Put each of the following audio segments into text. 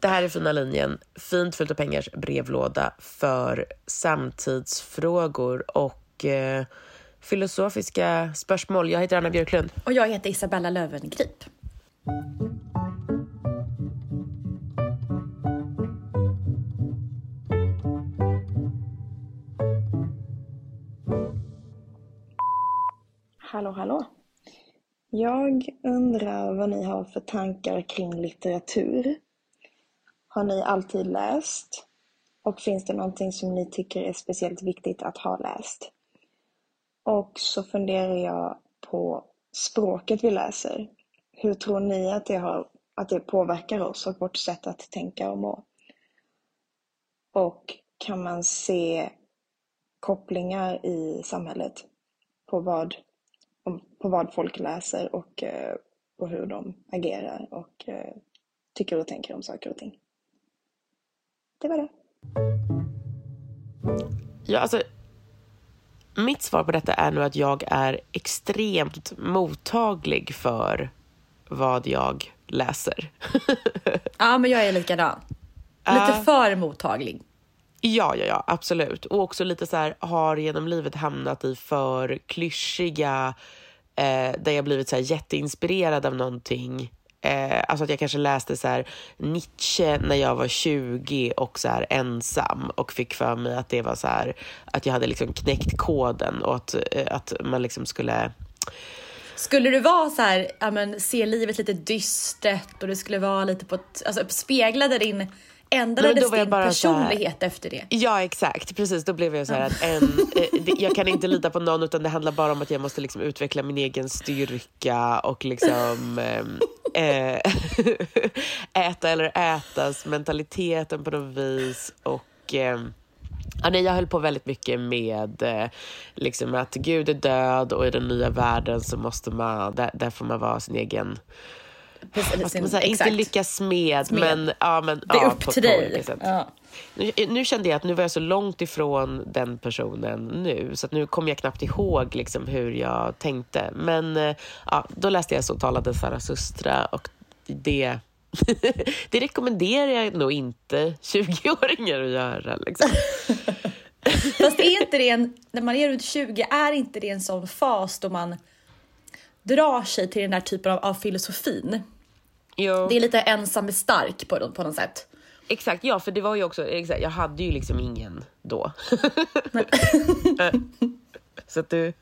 Det här är Fina linjen, Fint fullt av pengars brevlåda för samtidsfrågor och eh, filosofiska spörsmål. Jag heter Anna Björklund. Och jag heter Isabella Löwengrip. Hallå, hallå. Jag undrar vad ni har för tankar kring litteratur. Har ni alltid läst? Och finns det någonting som ni tycker är speciellt viktigt att ha läst? Och så funderar jag på språket vi läser. Hur tror ni att det, har, att det påverkar oss och vårt sätt att tänka och må? Och kan man se kopplingar i samhället på vad, på vad folk läser och eh, på hur de agerar och eh, tycker och tänker om saker och ting? Det var det. Ja, alltså, mitt svar på detta är nog att jag är extremt mottaglig för vad jag läser. Ja, men jag är likadan. Lite Ja. för mottaglig. Ja, ja, ja, absolut. Och också lite så här, har genom livet hamnat i för klyschiga, eh, där jag blivit så här jätteinspirerad av någonting. Eh, alltså att jag kanske läste så här Nietzsche när jag var 20 och så här ensam och fick för mig att det var så här, att jag hade liksom knäckt koden och att, eh, att man liksom skulle Skulle du vara så här, ja men se livet lite dystert och det skulle vara lite på ett, alltså speglade din, ändrades då var din bara så här- personlighet efter det? Ja, exakt. Precis, då blev jag så här att en, eh, jag kan inte lita på någon utan det handlar bara om att jag måste liksom utveckla min egen styrka och liksom ehm, eh, äta eller ätas mentaliteten på något vis. Och ehm, Ja, nej, jag höll på väldigt mycket med eh, liksom att Gud är död och i den nya världen så måste man, där, där får man vara sin egen Precis, man säga, inte lyckas med, Smed. men, ja, men Det är ja, upp på- till på dig. Ja. Nu, nu kände jag att nu var jag så långt ifrån den personen nu, så nu kommer jag knappt ihåg liksom hur jag tänkte. Men eh, ja, då läste jag Så talade Zarathustra och det, det rekommenderar jag nog inte 20-åringar att göra. Liksom. Fast är inte det en, när man är runt 20, är inte det en sån fas då man drar sig till den där typen av, av filosofin? Jo. Det är lite ensam är stark på, på något sätt. Exakt, ja för det var ju också, exakt, jag hade ju liksom ingen då. Så att du,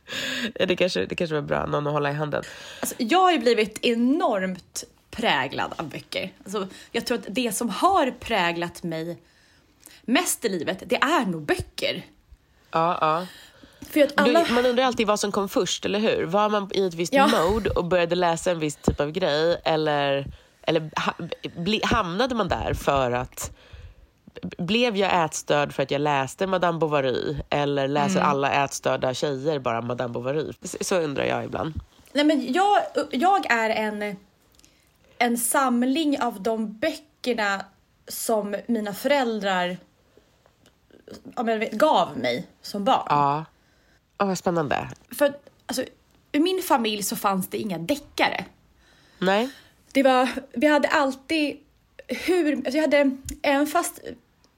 det kanske, det kanske var bra, någon att hålla i handen. Alltså, jag har ju blivit enormt präglad av böcker. Alltså, jag tror att det som har präglat mig mest i livet, det är nog böcker. Ja, ja. För att alla... Du, man undrar alltid vad som kom först, eller hur? Var man i ett visst Ja. mode och började läsa en viss typ av grej eller, eller hamnade man där för att blev jag ätstörd för att jag läste Madame Bovary eller läser Mm. alla ätstörda tjejer bara Madame Bovary? Så, undrar jag ibland. Nej, men jag, jag är en, en samling av de böckerna som mina föräldrar gav mig som barn. Ja. Åh, vad spännande. För alltså, i min familj så fanns det inga deckare. Nej? Det var, vi hade alltid hur, alltså jag hade, även fast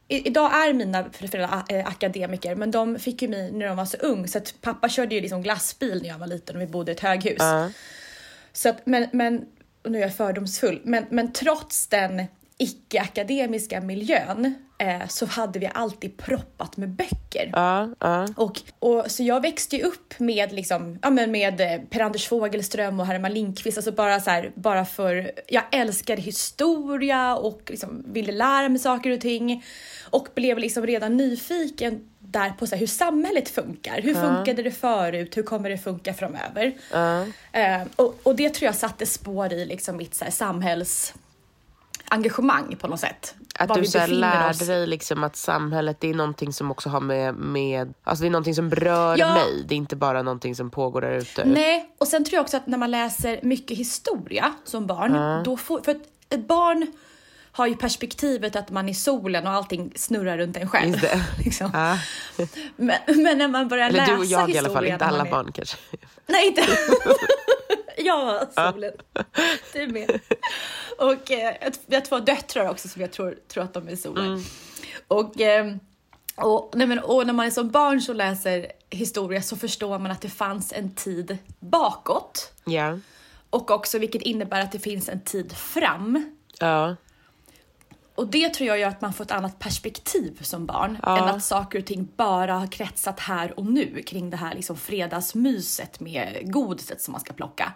i, idag är mina föräldrar eh, akademiker, men de fick ju mig när de var så ung så att pappa körde ju liksom glassbil när jag var liten och vi bodde i ett höghus. Ja. Så att, men, men, nu är jag fördomsfull, men, men trots den icke-akademiska miljön eh, så hade vi alltid proppat med böcker. Ja, ja. Och, och, så jag växte ju upp med, liksom, ja, men med eh, Per-Anders Fogelström och Herman Lindqvist. Alltså bara, så här, bara för... Jag älskade historia och liksom ville lära mig saker och ting. Och blev liksom redan nyfiken där på så här, hur samhället funkar. Hur funkade det förut? Hur kommer det funka framöver? Eh, och, och det tror jag satte spår i liksom, mitt så här, samhällsengagemang på något sätt. Att du så lärde oss. dig liksom att samhället det är någonting som också har med, med alltså det är någonting som berör Ja. mig. Det är inte bara någonting som pågår där ute. Nej, och sen tror jag också att när man läser mycket historia som barn, då får, för ett barn har ju perspektivet att man är solen och allting snurrar runt en själv. Liksom. Ja. men, men när man börjar Eller läsa du och jag i alla fall, inte alla är- barn kanske. Nej, inte. jag var solen. Du med. Och eh, vi har två döttrar också som jag tror, tror att de är solen. Och, eh, och, nej men, och när man är som barn så läser historia så förstår man att det fanns en tid bakåt. Ja. Och också vilket innebär att det finns en tid fram. Ja. Och det tror jag gör att man får ett annat perspektiv som barn. Ja. Än att saker och ting bara har kretsat här och nu kring det här liksom fredagsmyset med godiset som man ska plocka.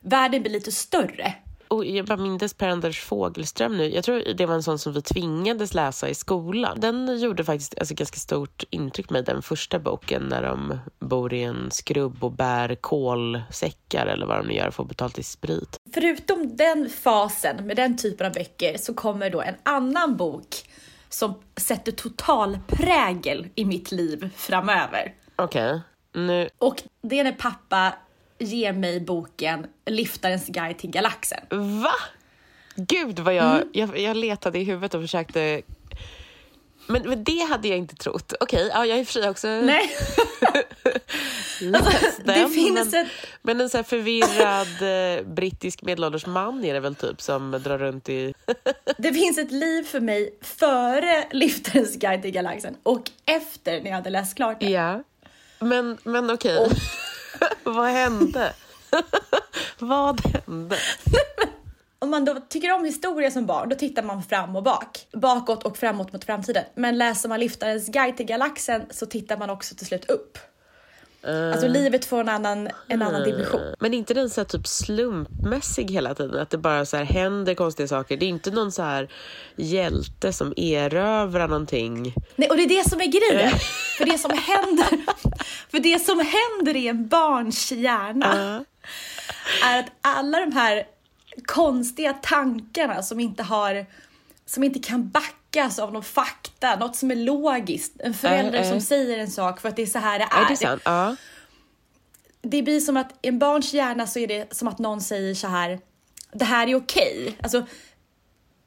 Världen blir lite större. Och jag bara mindes Per-Anders Fogelström nu. Jag tror det var en sån som vi tvingades läsa i skolan. Den gjorde faktiskt alltså, ganska stort intryck på mig, den första boken, när de bor i en skrubb och bär kolsäckar eller vad de nu gör för att betalt i sprit. Förutom den fasen med den typen av böcker så kommer då en annan bok som sätter total prägel i mitt liv framöver. Okej, nu... Och det är när pappa ger mig boken Liftarens guide till galaxen. Va? Gud vad jag, Mm. jag... Jag letade i huvudet och försökte... Men, men det hade jag inte trott. Okej, ja, jag är i och för sig också Nej, läst det den. finns men, ett- men en så förvirrad eh, brittisk medelålders man är det väl typ som drar runt i... det finns ett liv för mig före Liftarens guide till galaxen och efter när jag hade läst klart det. Ja. Men, men okej. Vad hände? Vad hände? Om man då tycker om historia som barn, då tittar man fram och bak. Bakåt och framåt mot framtiden. Men läser man Liftarens guide till galaxen så tittar man också till slut upp. Alltså livet får en annan, en annan dimension. Men inte den så typ slumpmässig hela tiden? Att det bara så här händer konstiga saker? Det är inte någon så här hjälte som erövrar någonting? Nej, och det är det som är grejen. För det som händer, för det som händer i en barns hjärna är att alla de här konstiga tankarna som inte har, som inte kan backas av någon fakta, något som är logiskt. En förälder Äh, äh. som säger en sak för att det är så här det Är är. det sant? Ja. det blir som att i en barns hjärna så är det som att någon säger så här. Det här är okej. Alltså,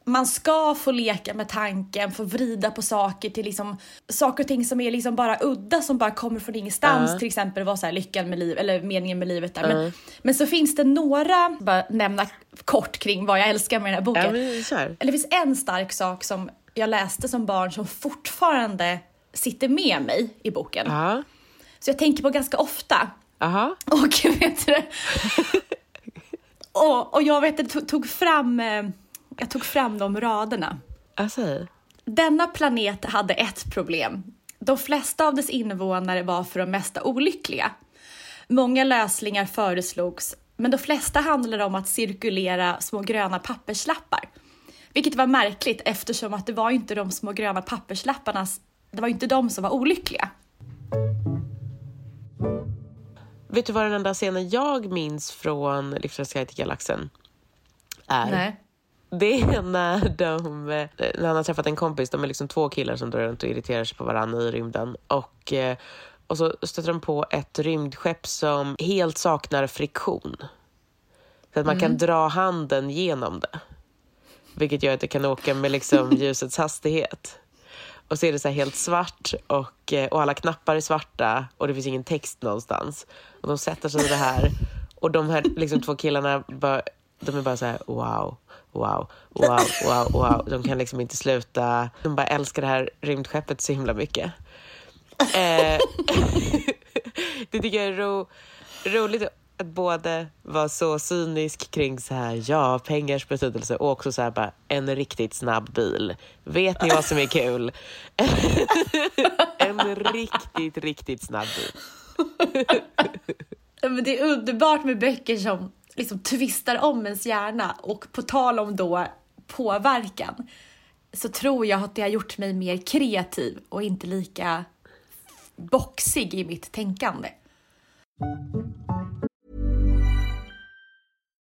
man ska få leka med tanken, få vrida på saker till liksom saker och ting som är liksom bara udda som bara kommer från ingenstans. Till exempel vad så här lyckan med livet eller meningen med livet där. Men, men så finns det några, bara nämna kort kring vad jag älskar med den här boken. Ja, men. Eller det finns en stark sak som jag läste som barn som fortfarande sitter med mig i boken. Ja. Så jag tänker på ganska ofta. Aha. Och vet du och, och jag vet det, tog, fram, eh, jag tog fram de raderna. Alltså. Denna planet hade ett problem. De flesta av dess invånare var för det mesta olyckliga. Många lösningar föreslogs, men de flesta handlade om att cirkulera små gröna papperslappar. Vilket var märkligt eftersom att det var inte de små gröna papperslapparna, det var inte de som var olyckliga. Vet du vad den enda scenen jag minns från Livsfarens guide till galaxen är? Nej. Det är när, de, när han har träffat en kompis, de är liksom två killar som drar runt och irriterar sig på varandra i rymden. Och, eh, och så stöter de på ett rymdskepp som helt saknar friktion. Så att man kan dra handen genom det. Vilket gör att det kan åka med liksom ljusets hastighet. Och så är det så helt svart och, eh, och alla knappar är svarta och det finns ingen text någonstans. Och de sätter sig i det här och de här liksom, två killarna bara, de är bara så här wow, wow, wow, wow, wow. De kan liksom inte sluta. De bara älskar det här rymdskeppet så himla mycket. Eh, det tycker jag är ro, roligt att både vara så cynisk kring så här, ja, pengars betydelse och också så här bara, en riktigt snabb bil. Vet ni vad som är kul? en riktigt, riktigt snabb bil. Men det är underbart med böcker som liksom tvistar om ens hjärna och på tal om då påverkan så tror jag att det har gjort mig mer kreativ och inte lika boxig i mitt tänkande.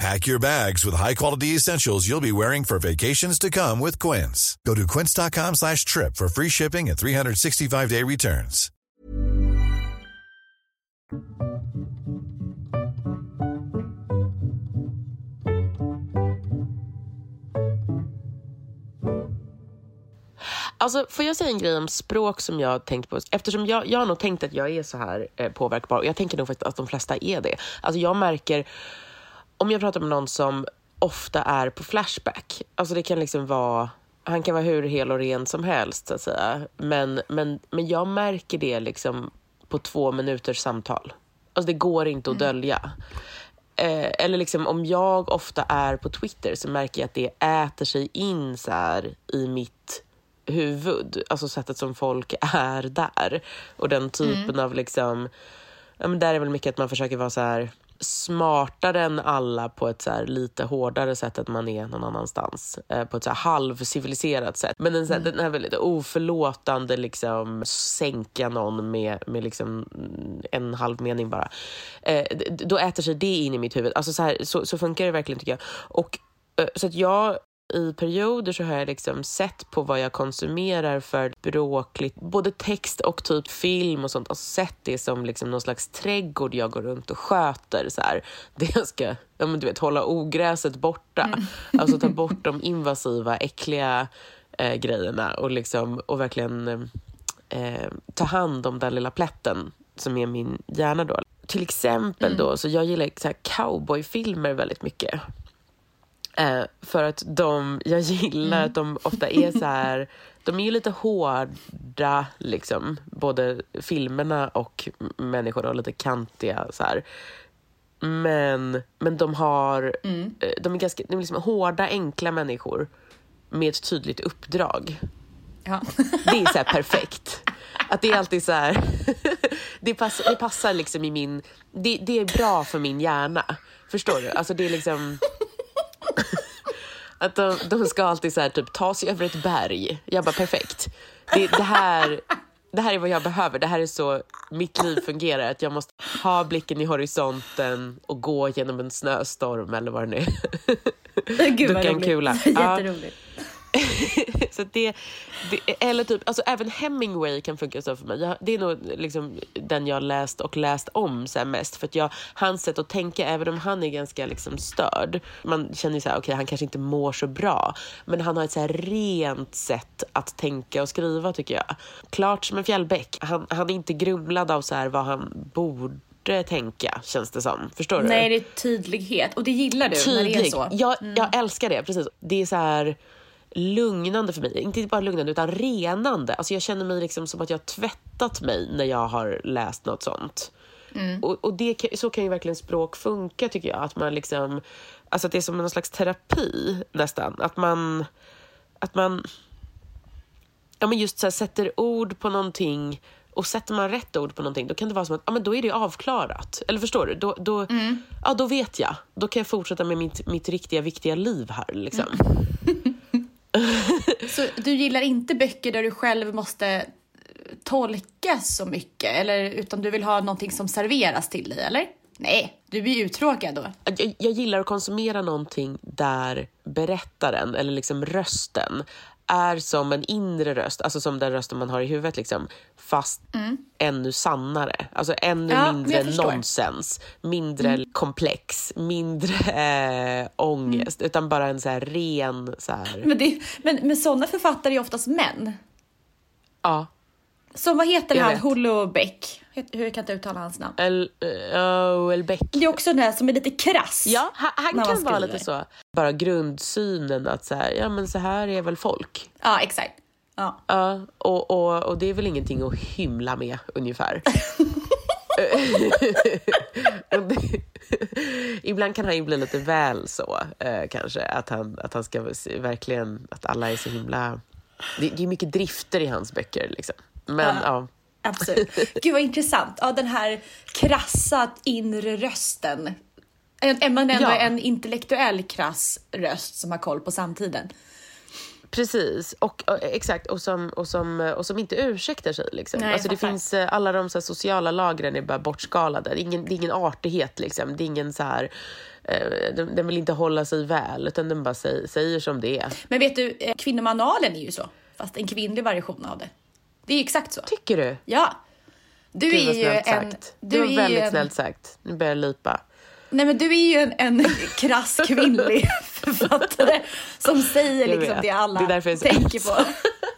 Pack your bags with high-quality essentials you'll be wearing for vacations to come with Quince. Go to quince.com slash trip for free shipping and 365-day returns. Alltså, får jag säga en grej om språk som jag tänkt på? Eftersom jag, jag har nog tänkt att jag är så här eh, påverkbar och jag tänker nog faktiskt att de flesta är det. Alltså jag märker, om jag pratar med någon som ofta är på Flashback, alltså det kan liksom vara han kan vara hur hel och ren som helst, så att säga. Men, men, men jag märker det liksom på två minuters samtal. Alltså det går inte att dölja. Eh, eller liksom om jag ofta är på Twitter så märker jag att det äter sig in så här i mitt huvud. Alltså sättet som folk är där. Och den typen av liksom... Ja, men där är väl mycket att man försöker vara så här smartare än alla på ett så här lite hårdare sätt än man är någon annanstans. Eh, på ett så här halvciviliserat sätt. Men den, så här, den här väldigt oförlåtande liksom sänka någon med, med liksom en halv mening bara. Eh, då äter sig det in i mitt huvud. Alltså så, här, så, så funkar det verkligen tycker jag. Och, eh, så att jag i perioder så har jag liksom sett på vad jag konsumerar för språkligt, både text och typ film och sånt, och sett det som liksom någon slags trädgård jag går runt och sköter. Så här. Det jag ska ja, men du vet, hålla ogräset borta, alltså ta bort de invasiva, äckliga eh, grejerna och, liksom, och verkligen eh, ta hand om den lilla plätten som är min hjärna då. Till exempel då, så jag gillar så här cowboyfilmer väldigt mycket. Eh, för att de, jag gillar att de ofta är så här, de är ju lite hårda liksom, både filmerna och människorna och lite kantiga så här. Men, men de har, eh, de är ganska, de är liksom hårda, enkla människor med ett tydligt uppdrag. Ja. Det är så här perfekt. Att det är alltid så här... Det passar, det passar liksom i min... Det, det är bra för min hjärna. Förstår du? Alltså det är liksom... Att de, de ska alltid så här, typ, ta sig över ett berg. Jag bara, perfekt. Det, det, här, det här är vad jag behöver. Det här är så mitt liv fungerar. Att jag måste ha blicken i horisonten och gå genom en snöstorm eller vad det nu är. Gud Ducka en kula. Ja. Så det, det, eller typ, alltså även Hemingway kan funka så för mig. Jag, det är nog liksom den jag har läst och läst om så mest. För att jag, hans sätt att tänka, även om han är ganska liksom störd, man känner ju så här, okej han kanske inte mår så bra, men han har ett så rent sätt att tänka och skriva tycker jag. Klart som en fjällbäck. Han, han är inte grumlad av så här vad han borde tänka, känns det som. Förstår du? Nej, det är tydlighet. Och det gillar du när det är tydlig. så. Jag, jag älskar det, precis. Det är så här lugnande för mig. Inte bara lugnande, utan renande. Alltså jag känner mig liksom som att jag har tvättat mig när jag har läst något sånt. Och, och det, så kan ju verkligen språk funka, tycker jag. Att man liksom, alltså att det är som någon slags terapi, nästan. Att man... Att man ja, men just så här, sätter ord på någonting och sätter man rätt ord på någonting, då kan det vara som att ja, men då är det avklarat. Eller förstår du? Då, då, ja, då vet jag. Då kan jag fortsätta med mitt, mitt riktiga, viktiga liv här. Liksom. Så du gillar inte böcker där du själv måste eh, tolka så mycket? Eller, utan du vill ha någonting som serveras till dig, eller? Nej, du blir uttråkad då. Jag, jag gillar att konsumera någonting där berättaren, eller liksom rösten, är som en inre röst, alltså som den rösten man har i huvudet, liksom, fast ännu sannare. Alltså ännu Ja, mindre nonsens, mindre komplex, mindre eh, ångest, utan bara en så här ren... Så här, Men, det, men, men sådana författare är oftast män. ja, Som vad heter Jag han. Holo Beck? Hur kan inte uttala hans namn. El, uh, El Beck. Det är också den här som är lite krass. Ja, han, han kan vara lite så. Bara grundsynen att så här, ja men så här är väl folk. Ja, exakt. Ja. Ja, och, och, och det är väl ingenting att hymla med ungefär. Det- Ibland kan han ju bli lite väl så eh, kanske, att han, att han ska verkligen, att alla är så himla... Det, det är mycket drifter i hans böcker liksom. Men ja. Absolut. Gud vad intressant. Ja, den här krassa inre rösten. En- Men ändå Ja. en intellektuell krass röst som har koll på samtiden. Precis, och, och, exakt, och som, och, som, och som inte ursäktar sig. Liksom. Nej, alltså, det finns, eh, alla de så här, sociala lagren är bara bortskalade. Det är ingen, det är ingen artighet, liksom. det är ingen så här... Eh, den, den vill inte hålla sig väl, utan den bara säger, säger som det är. Men vet du, eh, kvinnomanualen är ju så. Fast en kvinnlig version av det. Det är exakt så. Tycker du? Ja. Du Gud är ju en... sagt. Du det var är väldigt en, snällt sagt. Nu börjar jag lipa. Nej men du är ju en, en krass kvinnlig författare som säger Jag liksom vet. det alla Det är tänker på.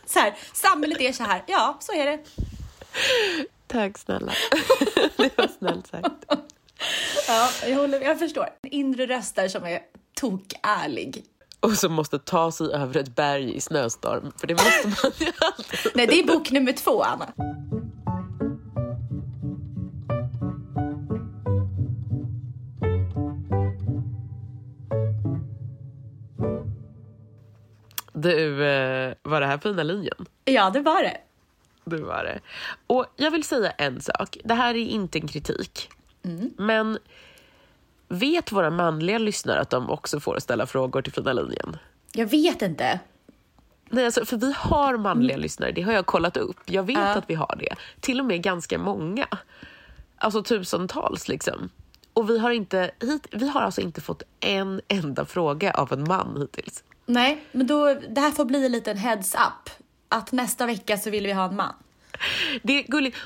Så här, samhället är så här. Ja, så är det. Tack snälla. det var snällt sagt. Ja, jag, håller, jag förstår. Inre röster som är tokärlig. Och som måste ta sig över ett berg i snöstorm. För det måste man ju alltid. Nej, det är bok nummer två, Anna. Du, eh, var det här fina linjen? Ja, det var det. Det var det. Och jag vill säga en sak. Det här är inte en kritik. Men vet våra manliga lyssnare att de också får ställa frågor till fina linjen? Jag vet inte. Nej, alltså, för vi har manliga lyssnare, det har jag kollat upp. Jag vet Ja. att vi har det. Till och med ganska många. Alltså tusentals liksom. Och vi har, inte, hit, vi har alltså inte fått en enda fråga av en man hittills. Nej, men då, det här får bli en liten heads up. Att nästa vecka så vill vi ha en man. Det är gulligt.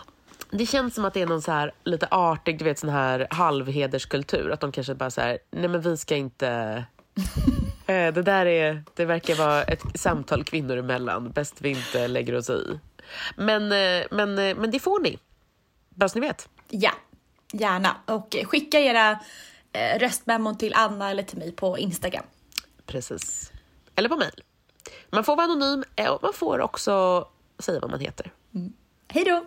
Det känns som att det är någon så här lite artig, du vet sån här halvhederskultur. Att de kanske bara så här, nej men vi ska inte... Eh, det där är, det verkar vara ett samtal kvinnor emellan. Bäst vi inte lägger oss i. Men, eh, men, eh, men det får ni. Bara så ni vet. Ja, gärna. Och skicka era eh, röstmemon till Anna eller till mig på Instagram. Precis. Eller på mejl. Man får vara anonym och man får också säga vad man heter. Hej då!